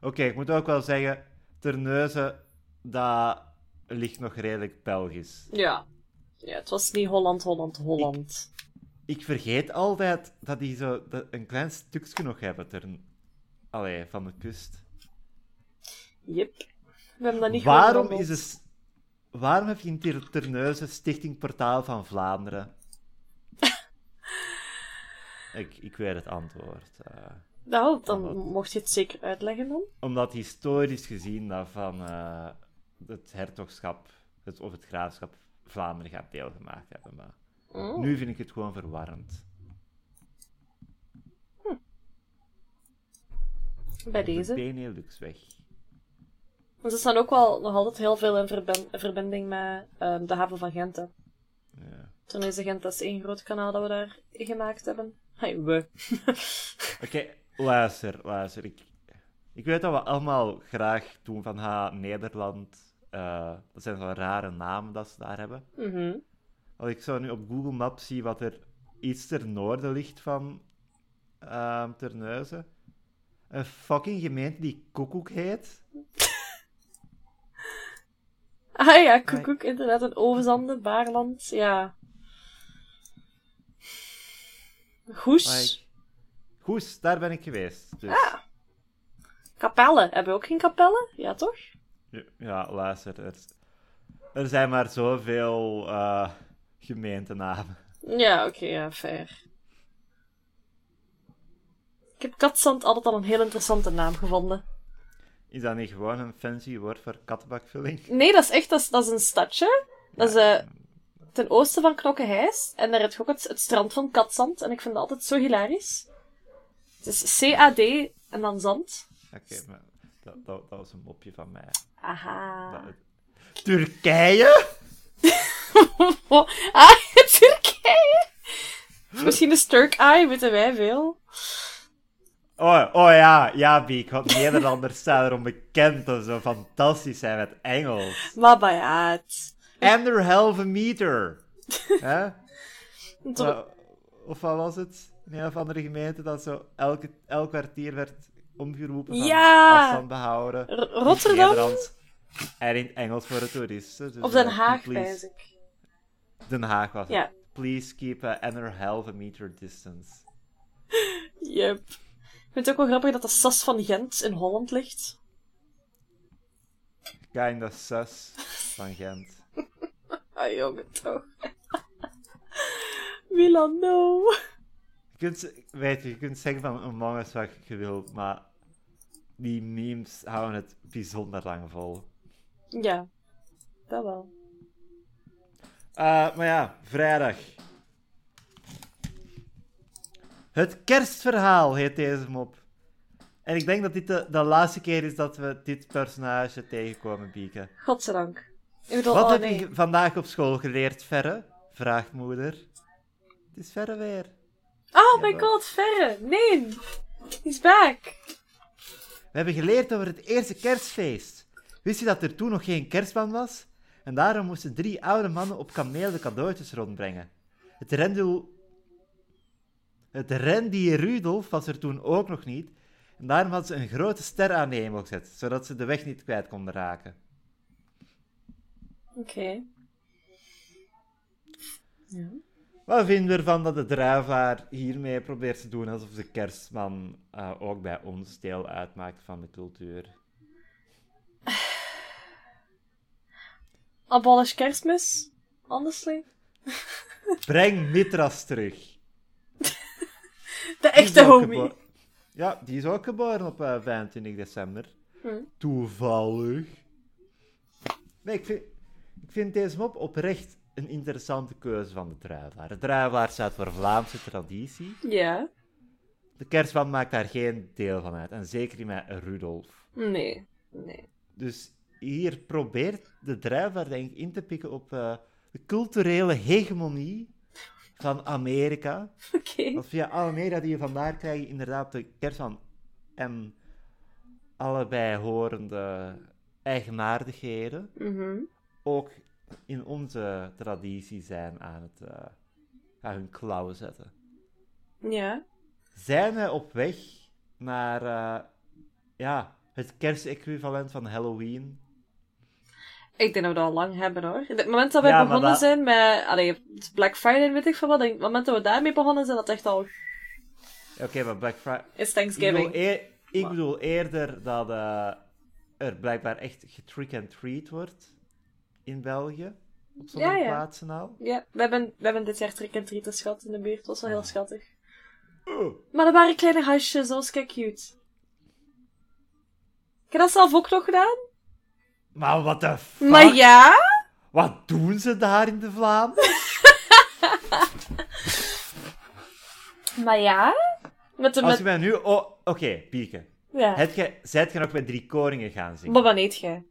Oké, ik moet ook wel zeggen... Terneuzen, dat ligt nog redelijk Belgisch. Ja. Ja, het was niet Holland, Holland, Holland. Ik vergeet altijd dat die zo dat een klein stukje nog hebben ter... Allee, van de kust. Yep. We hebben dat niet Waarom, is het... Waarom heb je in Ter- Terneuzen Stichting Portaal van Vlaanderen? ik, ik weet het antwoord. Nou, dan mocht je het zeker uitleggen dan. omdat historisch gezien dat van eh, het hertogschap het, of het graafschap Vlaanderen gaat deelgemaakt hebben. Maar Mm. nu vind ik het gewoon verwarrend. Bij De deze. Benelux weg. Want ze staan ook wel nog altijd heel veel in verbinding met ehm, de haven van Gent. Hè. Ja. Terneuzen Gent, dat is één groot kanaal dat we daar gemaakt hebben. Hey, we. Oké, luister, luister. Ik, ik weet dat we allemaal graag doen van ha, Nederland. Eh, dat zijn zo rare namen dat ze daar hebben. Mhm. Als ik zo nu op Google Maps zie wat er iets ter noorden ligt van ehm Terneuzen. Een fucking gemeente die Koekoek heet. Ah ja, koekoek, inderdaad. Een Ovenzande, Baarland, ja. Goes. Goes, daar ben ik geweest. Dus, Ah. Kapellen. Hebben we ook geen kapellen? Ja, toch? Ja, luister. Er, er zijn maar zoveel eh gemeentenamen. Ja, oké, ja, fair. Ik heb katzand altijd al een heel interessante naam gevonden. Is dat niet gewoon een fancy woord voor kattenbakvulling? Nee, dat is echt, dat is, dat is een stadje. Dat is eh, ten oosten van Knokkenheist. En daar heb je ook het, het strand van Katzand. En ik vind dat altijd zo hilarisch. Het is C-A-D en dan zand. Oké, maar dat, dat, dat was een mopje van mij. Aha. Dat- Turkije? Ah, Turkije! Misschien is Turk Eye, weten wij veel. Oh, oh ja, ja, Biek. Want Nederlanders zijn erom bekend dat ze fantastisch zijn met Engels. Maar bij het. Anderhalve meter. Hè? Wa- Of wat was het? In een of andere gemeente dat zo elke, elk kwartier werd omgeroepen van Ja! afstand behouden. R- het Rotterdam Nederlands en in het Engels voor de toeristen. Dus, of Den eh, Haag, please- ik. Den Haag was het. Ja. Please keep a anderhalve meter distance. Yep. Ik vind het ook wel grappig dat de Sas van Gent in Holland ligt. Kinda sus van Gent. Ah, jongen, toch. Milan, no. Je kunt, weet je, je kunt zeggen van Among Us wat je wilt, maar die memes houden het bijzonder lang vol. Ja, dat wel. Eh, maar ja, vrijdag. Het kerstverhaal heet deze mop. En ik denk dat dit de, de laatste keer is dat we dit personage tegenkomen, Bieke. Godzijdank. Ik bedoel, Wat oh heb nee. je vandaag op school geleerd, Verre? Vraagt moeder. Het is Verre weer. Oh my god, Verre! Nee! He's back! We hebben geleerd over het eerste kerstfeest. Wist je dat er toen nog geen kerstman was? En daarom moesten drie oude mannen op kameel de cadeautjes rondbrengen. Het rendel... Het rendier Rudolf was er toen ook nog niet. En daarom hadden ze een grote ster aan de hemel gezet, zodat ze de weg niet kwijt konden raken. Oké. Ja. Wat vinden we ervan dat de druivaar hiermee probeert te doen alsof de kerstman eh, ook bij ons deel uitmaakt van de cultuur? Abolish kerstmis? Honestly? Breng Mitras terug. De echte homie. Ja, die is ook geboren op eh, 25 december. Hm. Toevallig. Nee, ik vind, ik vind deze mop oprecht een interessante keuze van de druivaar. De druivaar staat voor Vlaamse traditie. Ja. De kerstman maakt daar geen deel van uit. En zeker niet met Rudolf. Nee. Nee. Dus hier probeert de druivaar denk ik in te pikken op eh, de culturele hegemonie van Amerika. Oké. Want via alle media die je vandaar krijg je inderdaad de kerstman en allebei horende eigenaardigheden Mhm. ook in onze traditie zijn aan het eh, aan hun klauwen zetten. Ja. Zijn wij op weg naar eh, ja, het kerstequivalent van Halloween? Ik denk dat we dat al lang hebben hoor. Het moment dat wij Ja, maar begonnen dat- zijn met. Allee, Black Friday weet ik veel wat. Het moment dat we daarmee begonnen zijn, dat echt al. Oké, maar Black Friday. Is Ik bedoel, Thanksgiving. eer- ik bedoel eerder dat eh, er blijkbaar echt getrick and treat wordt in België. Op sommige Ja, ja. plaatsen al. Ja, we hebben, we hebben dit jaar trick en treaters gehad in de buurt. Dat was wel heel Ah. schattig. Oh. Maar dat waren kleine huisjes, dat was kijk cute. Heb dat zelf ook nog gedaan. Maar wat de fuck? Maar ja. Wat doen ze daar in de Vlaanderen? Maar ja. Met de. Als Met, je mij nu... Oh, oké, Pieke. ja. Het je, zijt je nog met drie koningen gaan zingen? Maar wat eet jij?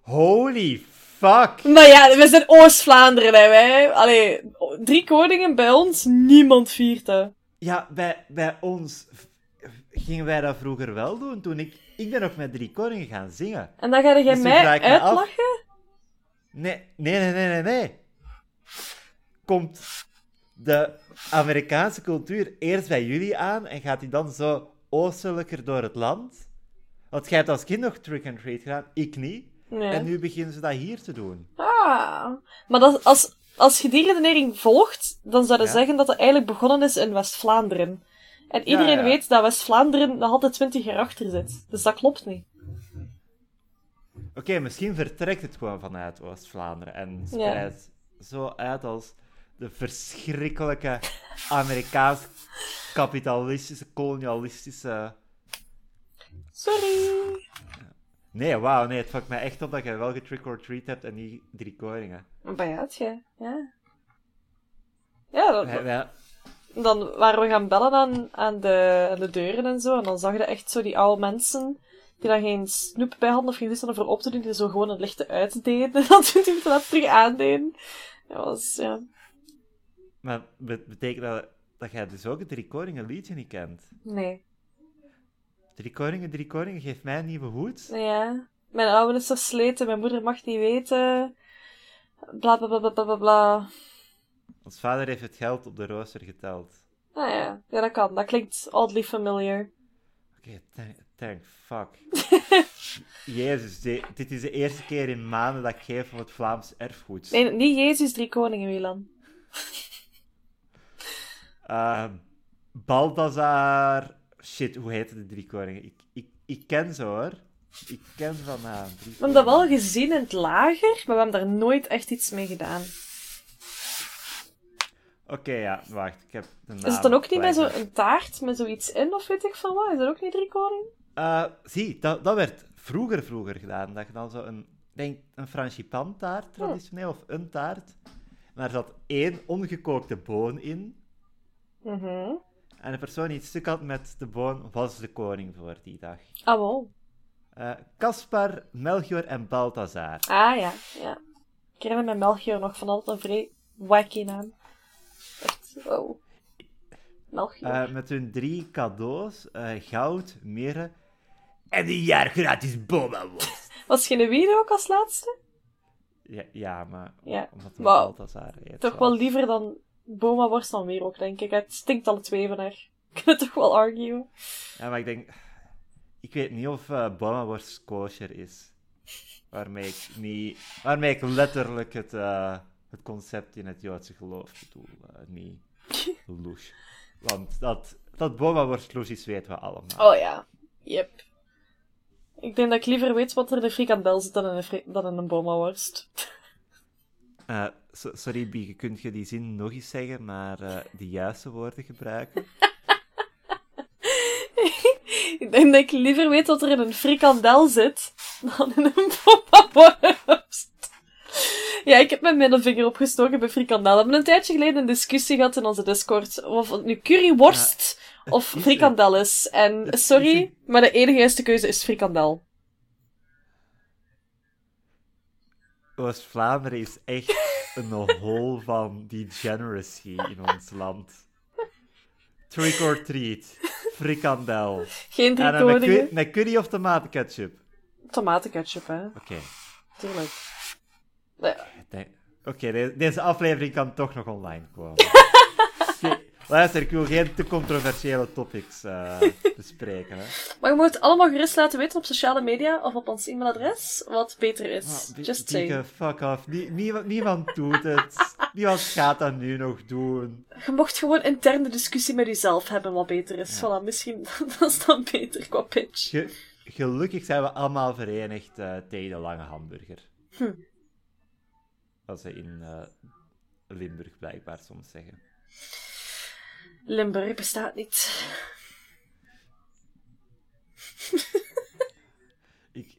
Holy fuck! Maar ja, we zijn Oost-Vlaanderen, hè, wij. Allee, drie koningen bij ons, niemand viert dat. Ja, bij, bij ons gingen wij dat vroeger wel doen. Toen ik... Ik ben nog met drie koningen gaan zingen. En dan ga jij Dus mij af- uitlachen? Nee, nee, nee, nee, nee, nee. Komt de Amerikaanse cultuur eerst bij jullie aan en gaat die dan zo oostelijker door het land? Want jij hebt als kind nog trick and treat gedaan, ik niet. Nee. En nu beginnen ze dat hier te doen. Ah. Maar dat, als, als je die redenering volgt, dan zou je Ja. zeggen dat het eigenlijk begonnen is in West-Vlaanderen. En iedereen ja. weet dat West-Vlaanderen nog altijd 20 jaar achter zit. Dus dat klopt niet. Oké, misschien vertrekt het gewoon vanuit Oost-Vlaanderen en spreidt zo uit als de verschrikkelijke Amerikaans kapitalistische, kolonialistische... Sorry. Nee, wauw, nee, het fuckt mij echt op dat je wel getrick or treat hebt en niet drie koningen. Maar ja. Ja. Ja, dat- wij- dan waren we gaan bellen aan, aan, de, aan de deuren en zo. En dan zag je echt zo die oude mensen die dan geen snoep bij hadden of geen hadden voor op te doen. Die zo gewoon het lichte uitdeden. En dan 20 minuten later terug aandeden. Dat was, ja. Maar be- betekent dat dat jij dus ook het Drie Koningen liedje niet kent? Nee. Drie Koningen, Drie Koningen, geef mij een nieuwe hoed. Ja. Mijn oude is versleten, mijn moeder mag niet weten. Bla bla bla bla bla bla. Ons vader heeft het geld op de rooster geteld. Ah ja. ja, dat kan. Dat klinkt oddly familiar. Oké, thank, thank fuck. Jezus, di- dit is de eerste keer in maanden dat ik geef om het Vlaams erfgoed. Nee, niet Jezus, drie koningen, Wilan. Eh, Baldassar. Shit, hoe heette de drie koningen? Ik, ik, ik ken ze hoor. Ik ken ze van naam. Drie We hebben dat wel koningen. gezien in het lager, maar we hebben daar nooit echt iets mee gedaan. Oké, ja, wacht. Ik heb de naam Is het dan ook niet bij zo'n taart met zoiets in, of weet ik veel wat? Is dat ook niet drie koning? Eh, zie, dat, dat werd vroeger, vroeger gedaan. Dat je dan zo een, denk, een frangipantaart traditioneel, of een taart. En daar zat één ongekookte boon in. Mhm. En de persoon die het stuk had met de boon was de koning voor die dag. Ah, wow. Eh, Caspar, Melchior en Balthazar. Ah, ja. ja. Ik herinner me Melchior nog van altijd een vrij wacky naam. Echt, wow. Melchior. Eh, met hun drie cadeaus: eh, goud, mirre en een jaar gratis boba-worst. Was Genevieve ook als laatste? Ja, ja, maar Ja. omdat het Balthazar heet. Toch wel liever dan Boma worst dan weer ook, denk ik. Het stinkt alle twee van haar. Ik kan het toch wel arguen. Ja, maar ik denk... Ik weet niet of eh boba-worst kosher is. Waarmee ik niet... Waarmee ik letterlijk het, eh, het concept in het Joodse geloof bedoel. eh, niet louche. Want dat, dat boba-worst louche is, weten we allemaal. Oh ja. Yep. Ik denk dat ik liever weet wat er in een frikandel zit dan in een, fri- dan in een Boma worst. So- sorry, Bieke, kun je die zin nog eens zeggen, maar eh de juiste woorden gebruiken? ik denk dat ik liever weet wat er in een frikandel zit dan in een Boma worst. Ja, ik heb mijn middelvinger opgestoken bij frikandel. We hebben een tijdje geleden een discussie gehad in onze Discord of het nu curryworst of is frikandel is. En Het sorry, maar de enige juiste keuze is frikandel. Oost-Vlaanderen is echt een hol van degeneracy in ons land. Trick or treat, frikandel. Geen drie En met curry of tomatenketchup. Tomatenketchup, hè. Oké. Tuurlijk. Nee, Nee. Oké, de- deze aflevering kan toch nog online komen. Luister, ik wil geen te controversiële topics eh, bespreken. Hè. Maar je moet het allemaal gerust laten weten op sociale media of op ons e-mailadres wat beter is. Ah, Just saying. fuck off. Nie- niemand, niemand doet het. Niemand gaat dat nu nog doen. Je mocht gewoon interne discussie met jezelf hebben wat beter is. Ja. Voilà, misschien dat is dan beter qua pitch. Ge- gelukkig zijn we allemaal verenigd eh, tegen de lange hamburger. Hm. Wat ze in eh, Limburg blijkbaar soms zeggen. Limburg bestaat niet. Ik,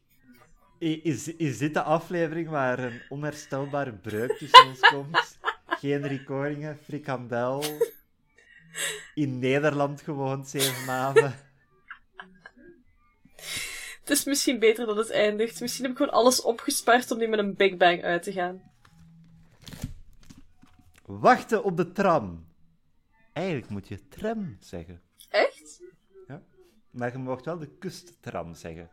is, is dit de aflevering waar een onherstelbare breuk tussen ons komt? Geen recordingen, frikandel. In Nederland gewoond, zeven maanden. Het is misschien beter dat het eindigt. Misschien heb ik gewoon alles opgespaard om nu met een Big Bang uit te gaan. Wachten op de tram. Eigenlijk moet je tram zeggen. Echt? Maar je mag wel de kusttram zeggen.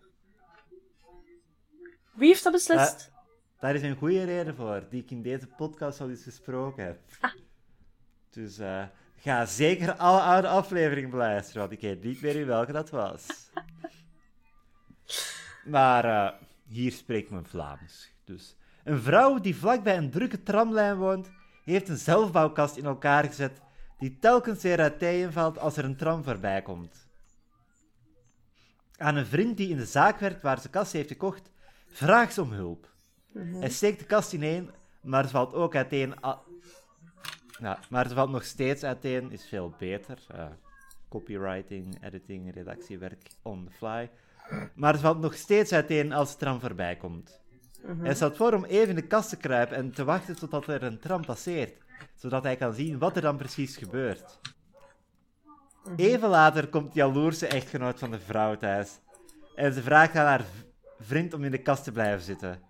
Wie heeft dat beslist? Daar is een goede reden voor, die ik in deze podcast al eens gesproken heb. Dus eh, ga zeker alle oude afleveringen beluisteren, want ik weet niet meer in welke dat was. Maar eh, hier spreekt men Vlaams. Dus. Een vrouw die vlakbij een drukke tramlijn woont, heeft een zelfbouwkast in elkaar gezet die telkens weer uit tijen valt als er een tram voorbij komt. Aan een vriend die in de zaak werkt waar ze kast heeft gekocht, vraagt ze om hulp. Hij steekt de kast ineen, maar ze valt ook uiteen. Ja, maar ze valt nog steeds uiteen, is veel beter. Copywriting, editing, redactiewerk on the fly. Maar ze valt nog steeds uiteen als de tram voorbij komt. Hij stelt voor om even in de kast te kruipen en te wachten totdat er een tram passeert, zodat hij kan zien wat er dan precies gebeurt. Even later komt jaloerse echtgenoot van de vrouw thuis en ze vraagt aan haar vriend om in de kast te blijven zitten.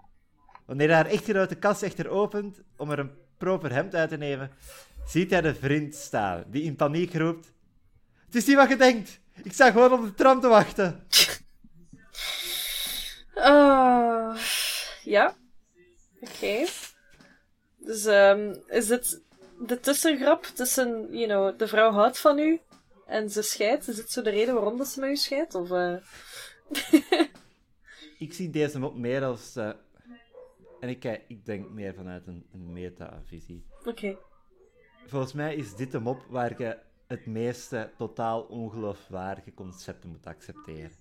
Wanneer haar echtgenoot de kast echter opent om er een proper hemd uit te nemen, ziet hij de vriend staan, die in paniek roept: Het is niet wat je denkt! Ik sta gewoon op de tram te wachten! Ah, ja. Oké. Dus ehm, is dit de tussengrap tussen, you know, de vrouw houdt van u en ze scheidt? Is dit zo de reden waarom dat ze met u scheidt? Of, eh, Ik zie deze mop meer als. eh, en ik, ik denk meer vanuit een, een metavisie. Oké. Volgens mij is dit de mop waar je het meeste totaal ongeloofwaardige concepten moet accepteren.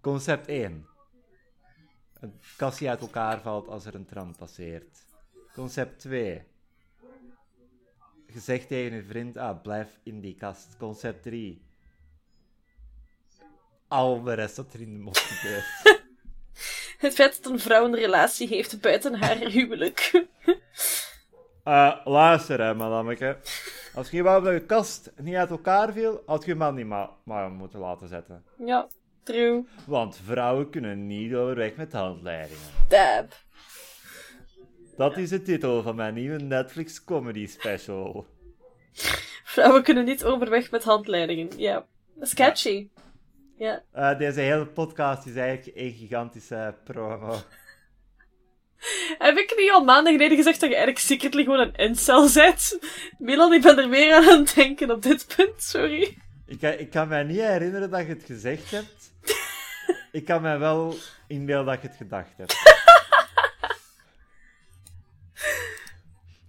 Concept 1. Een kast die uit elkaar valt als er een tram passeert. Concept 2. Je zegt tegen je vriend, ah, blijf in die kast. Concept 3. Al de rest dat er in de mop gebeurt. Het feit dat een vrouw een relatie heeft buiten haar huwelijk. Eh, luister hè, madameke. Als je wou dat je kast niet uit elkaar viel, had je je man niet ma maar moeten laten zetten. Ja, true. Want vrouwen kunnen niet overweg met handleidingen. Dab. Dat is de titel van mijn nieuwe Netflix comedy special. Vrouwen kunnen niet overweg met handleidingen. Ja. Sketchy. Ja. Eh, deze hele podcast is eigenlijk een gigantische promo. Heb ik niet al maanden geleden gezegd dat je eigenlijk secretly gewoon een incel zet? Milan, ik ben er meer aan aan het denken op dit punt, sorry. Ik, kan- ik kan mij niet herinneren dat je het gezegd hebt. ik kan mij wel inbeelden dat je het gedacht hebt.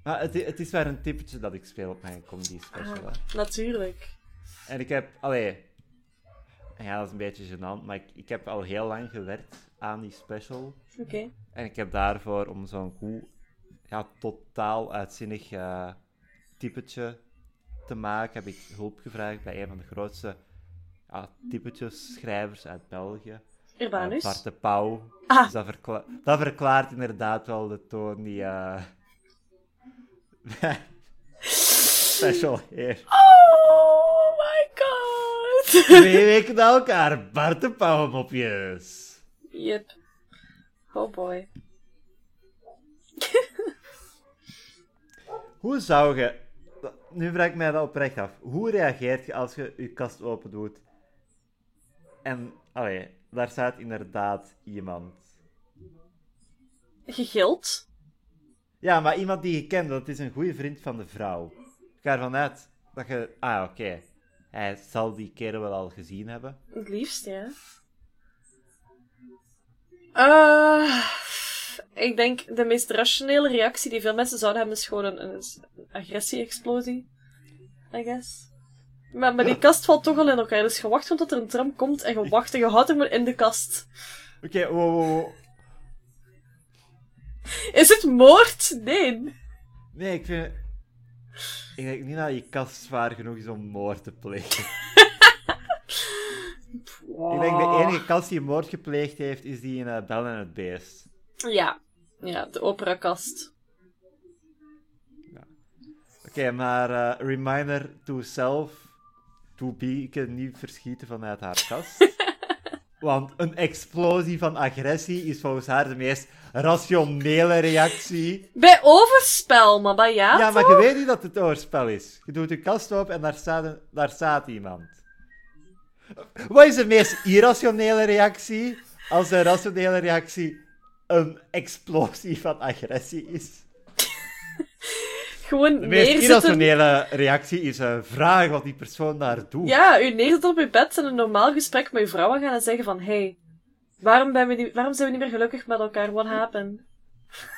Maar het, is maar een typetje dat ik speel op mijn comedy special. hè. Natuurlijk. En ik heb, allee, ja, dat is een beetje gênant, maar ik, ik heb al heel lang gewerkt aan die special. Oké. En ik heb daarvoor, om zo'n goed, ja, totaal uitzinnig eh, typetje te maken, heb ik hulp gevraagd bij een van de grootste ja, typetjes schrijvers uit België. Eh, Urbanus. Bart de Pauw. Ah. Dus dat, verkla- dat verklaart inderdaad wel de toon die... eh special heeft. Oh my god. Twee weken na elkaar, Bart de Pauw mopjes. yep. Oh boy. Hoe zou je... Nu vraag ik mij dat oprecht af. Hoe reageert je als je je kast open doet en, allee, daar staat inderdaad iemand. Gegild? Ja, maar iemand die je kent, dat is een goede vriend van de vrouw. Ik ga ervan uit dat je... Ah, oké. Hij zal die kerel wel al gezien hebben. Het liefst, ja. Eh, ik denk de meest rationele reactie die veel mensen zouden hebben is gewoon een, een agressie-explosie. I guess. Maar, maar die kast valt toch al in elkaar, dus je wacht er een tram komt en je wacht en je houdt hem in de kast. Oké, wow, wow, wow. Is het moord? Nee. Nee, ik vind... Ik denk niet dat je kast zwaar genoeg is om moord te plegen. Ik denk de enige kast die moord gepleegd heeft, is die in uh, Bel en het Beest. Ja. Ja, de operakast. Oké, maar eh, reminder to self. To Bieke niet verschieten vanuit haar kast. Want een explosie van agressie is volgens haar de meest rationele reactie. Bij overspel, maar bij ja. Ja, maar je weet niet dat het overspel is. Je doet je kast open en daar staat, een- daar staat iemand. Wat is de meest irrationele reactie als de rationele reactie een explosie van agressie is? Gewoon De meest irrationele reactie is uh, vragen wat die persoon daar doet. Ja, u neerzet op uw bed en een normaal gesprek met uw vrouw gaan en zeggen van... Hey, waarom, ben we niet, waarom zijn we niet meer gelukkig met elkaar? What happened?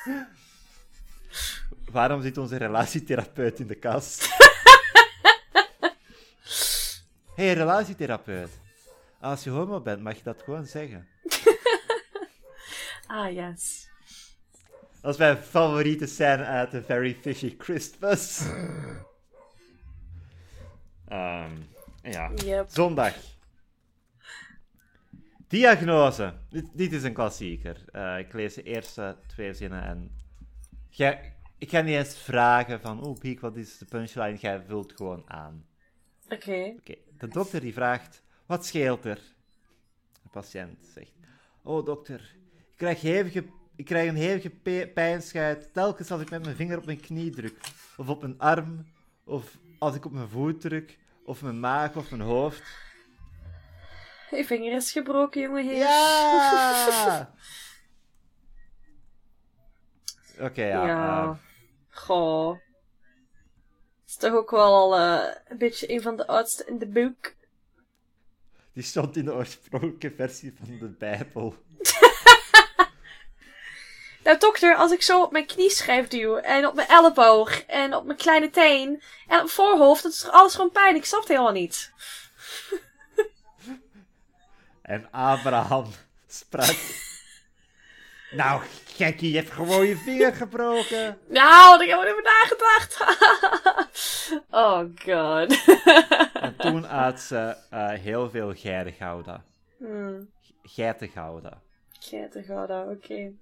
Waarom zit onze relatietherapeut in de kast? hey, relatietherapeut. Als je homo bent, mag je dat gewoon zeggen. Ah, yes. Dat is mijn favoriete scène uit The Very Fishy Christmas. Ehm, ja. Yep. Zondag. Diagnose. Dit, dit is een klassieker. Eh, ik lees de eerste twee zinnen en... Jij, ik ga niet eens vragen van... Oh, Piek, wat is de punchline? Jij vult gewoon aan. Oké. Oké, de dokter die vraagt... Wat scheelt er? De patiënt zegt... Oh, dokter. Ik krijg, hevige, ik krijg een hevige pijnschuit telkens als ik met mijn vinger op mijn knie druk. Of op mijn arm. Of als ik op mijn voet druk. Of mijn maag of mijn hoofd. Je vinger is gebroken, jongen. heer. Ja! Oké, ja. Ja. eh, Goh. Is toch ook wel al eh, een beetje een van de oudste in de boek. die stond in de oorspronkelijke versie van de Bijbel. Nou, dokter, als ik zo op mijn knie schrijf duw, en op mijn elleboog, en op mijn kleine teen, en op mijn voorhoofd, dat is toch alles gewoon pijn? Ik snap het helemaal niet. En Abraham sprak. nou, gekkie, je hebt gewoon je vinger gebroken. Nou, daar heb ik over nagedacht. oh god. En toen had ze eh, heel veel geitengouda. hmm. Geitengouda, oké.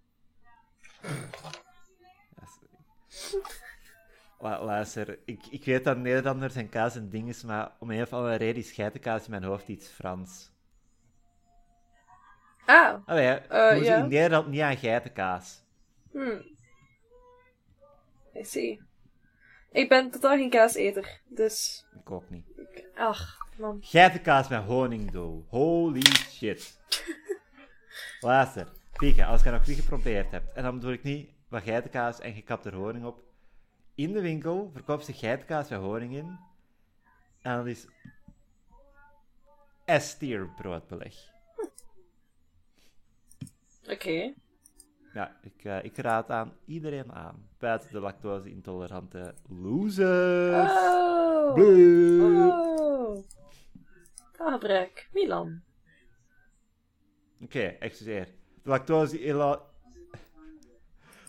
Luister, ik, ik weet dat Nederlanders en kaas een ding is, maar om een of andere reden is geitenkaas in mijn hoofd iets Frans. Ah, Allee, ze ja. in Nederland niet aan geitenkaas. hmm. I see. Ik ben totaal geen kaaseter, dus... Ik ook niet. Ach, man. Geitenkaas met honingdoe. Holy shit. Luister, Pieke, als je nog niet geprobeerd hebt, en dan bedoel ik niet wat geitenkaas en gekapte honing op. In de winkel verkoopt ze geitenkaas met honing in. En dat is S-tier broodbeleg. Oké. Ja, ik, eh, ik raad aan iedereen aan. Buiten de lactose-intolerante losers. Oh! Oh! Taalgebruik. Milan. Oké, excuseer. Lactose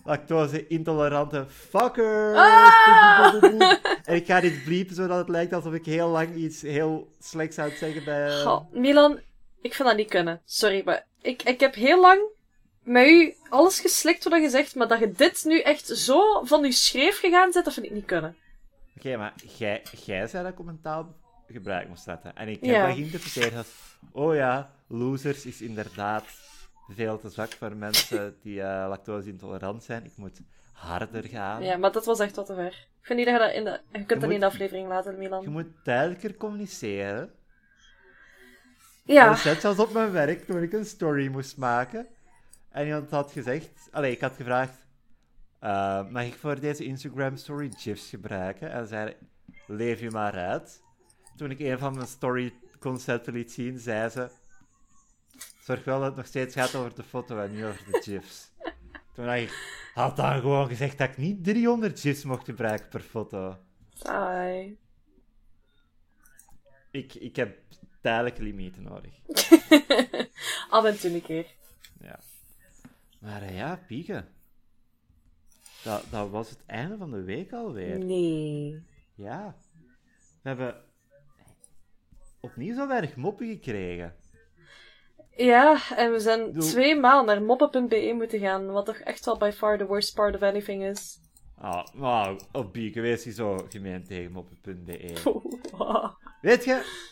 lactose-intolerante fuckers. Ah! En ik ga dit bliepen zodat het lijkt alsof ik heel lang iets heel slechts zou zeggen bij... Goh, Milan, ik vind dat niet kunnen. Sorry, maar ik, ik heb heel lang met u alles geslikt wat je zegt, maar dat je dit nu echt zo van je schreef gegaan zit, dat vind ik niet kunnen. Oké, maar jij, jij zei dat ik op een taal gebruik moest zetten. En ik heb Ja. dat geïnterpreteerd als... Oh ja, losers is inderdaad veel te zwak voor mensen die eh, lactose-intolerant zijn. Ik moet harder gaan. Ja, maar dat was echt wat te ver. Ik vind niet dat je dat in de... Je kunt dat moet- niet in de aflevering laten, Je Milan. moet duidelijker communiceren. Ja. Dat is zoals op mijn werk toen ik een story moest maken. En iemand had gezegd... Allee, ik had gevraagd... eh, mag ik voor deze Instagram story GIFs gebruiken? En zei leef je maar uit. Toen ik een van mijn story concepten liet zien, zei ze... Zorg wel dat het nog steeds gaat over de foto en niet over de GIFs. Toen dacht ik... Had dan gewoon gezegd dat ik niet 300 GIFs mocht gebruiken per foto. Saai. Ik, ik heb tijdelijke limieten nodig. Af en toe een keer. Ja. Maar eh, ja, pieken. Dat, dat was het einde van de week alweer. Nee. Ja. We hebben opnieuw zo weinig moppen gekregen. Ja, en we zijn Doe- twee maal naar moppen.be moeten gaan, wat toch echt wel by far the worst part of anything is. Ah, maar op Bieke, wees je zo gemeen tegen moppen.be. Wow. Weet je,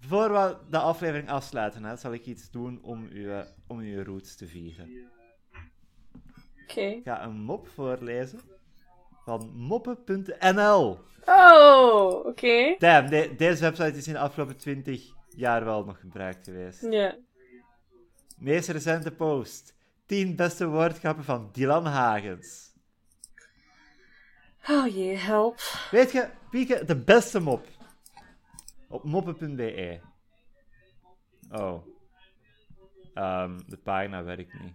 voor we de aflevering afsluiten, hè, zal ik iets doen om uw, om uw roots te vieren. Oké. Ik ga een mop voorlezen van moppen.nl. Oh, oké. Damn, de- deze website is in de afgelopen 20 jaar wel nog gebruikt geweest. Ja. Meest recente post. 10 beste woordgrappen van Dylan Hagens. Oh jee, help. Weet je, Pieke, de beste mop. Op moppen.be. Oh. Ehm, de pagina werkt niet.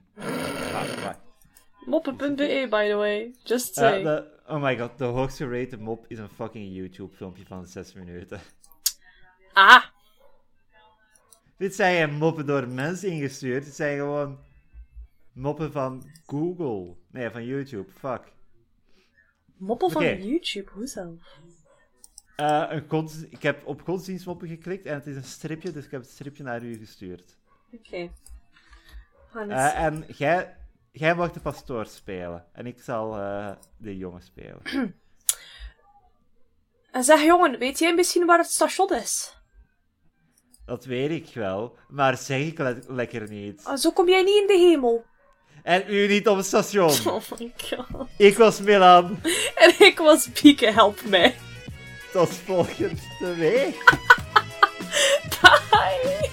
Moppen.be, by the way. Just Eh, say. de- oh my god, de hoogste rated mop is een fucking YouTube filmpje van 6 minuten. Ah! Dit zijn geen moppen door mensen ingestuurd. Dit zijn gewoon moppen van Google. Nee, van YouTube. Fuck. Moppel van. YouTube, hoezo? Eh, een ik heb op godsdienstmoppen geklikt en het is een stripje, dus ik heb het stripje naar u gestuurd. Oké. Gaan Eh, en jij, jij mag de pastoor spelen. En ik zal eh, de jongen spelen. En zeg jongen, weet jij misschien waar het station is? Dat weet ik wel, maar zeg ik le- lekker niet. Ah, zo kom jij niet in de hemel. En u niet op het station. Oh my god. Ik was Milan. En ik was Pieke, help mij. Tot volgende week. Bye!